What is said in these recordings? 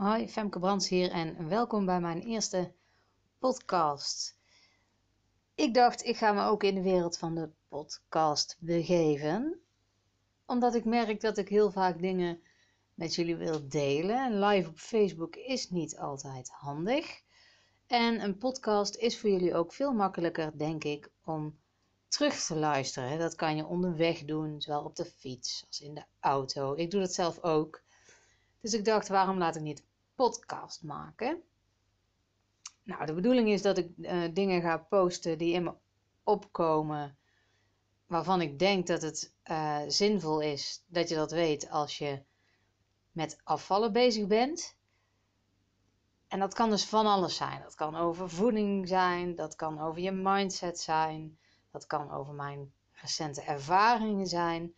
Hoi, Femke Brands hier en welkom bij mijn eerste podcast. Ik dacht, ik ga me ook in de wereld van de podcast begeven, omdat ik merk dat ik heel vaak dingen met jullie wil delen. En live op Facebook is niet altijd handig. En een podcast is voor jullie ook veel makkelijker, denk ik, om terug te luisteren. Dat kan je onderweg doen, zowel op de fiets als in de auto. Ik doe dat zelf ook. Dus ik dacht, waarom laat ik niet podcast maken? Nou, de bedoeling is dat ik uh, dingen ga posten die in me opkomen, waarvan ik denk dat het uh, zinvol is dat je dat weet als je met afvallen bezig bent. En dat kan dus van alles zijn. Dat kan over voeding zijn, dat kan over je mindset zijn, dat kan over mijn recente ervaringen zijn.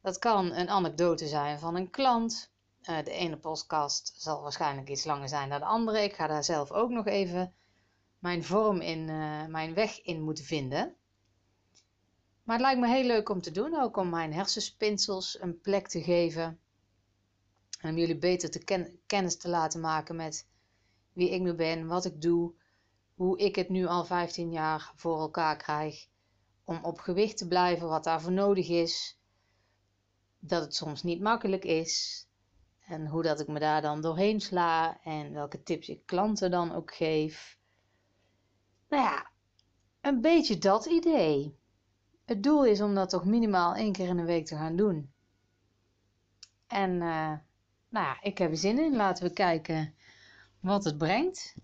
Dat kan een anekdote zijn van een klant. Uh, de ene podcast zal waarschijnlijk iets langer zijn dan de andere. Ik ga daar zelf ook nog even mijn vorm in, uh, mijn weg in moeten vinden. Maar het lijkt me heel leuk om te doen, ook om mijn hersenspinsels een plek te geven. En om jullie beter te ken kennis te laten maken met wie ik nu ben, wat ik doe, hoe ik het nu al 15 jaar voor elkaar krijg om op gewicht te blijven, wat daarvoor nodig is. Dat het soms niet makkelijk is. En hoe dat ik me daar dan doorheen sla. En welke tips ik klanten dan ook geef. Nou ja, een beetje dat idee. Het doel is om dat toch minimaal één keer in de week te gaan doen. En uh, nou ja, ik heb er zin in. Laten we kijken wat het brengt.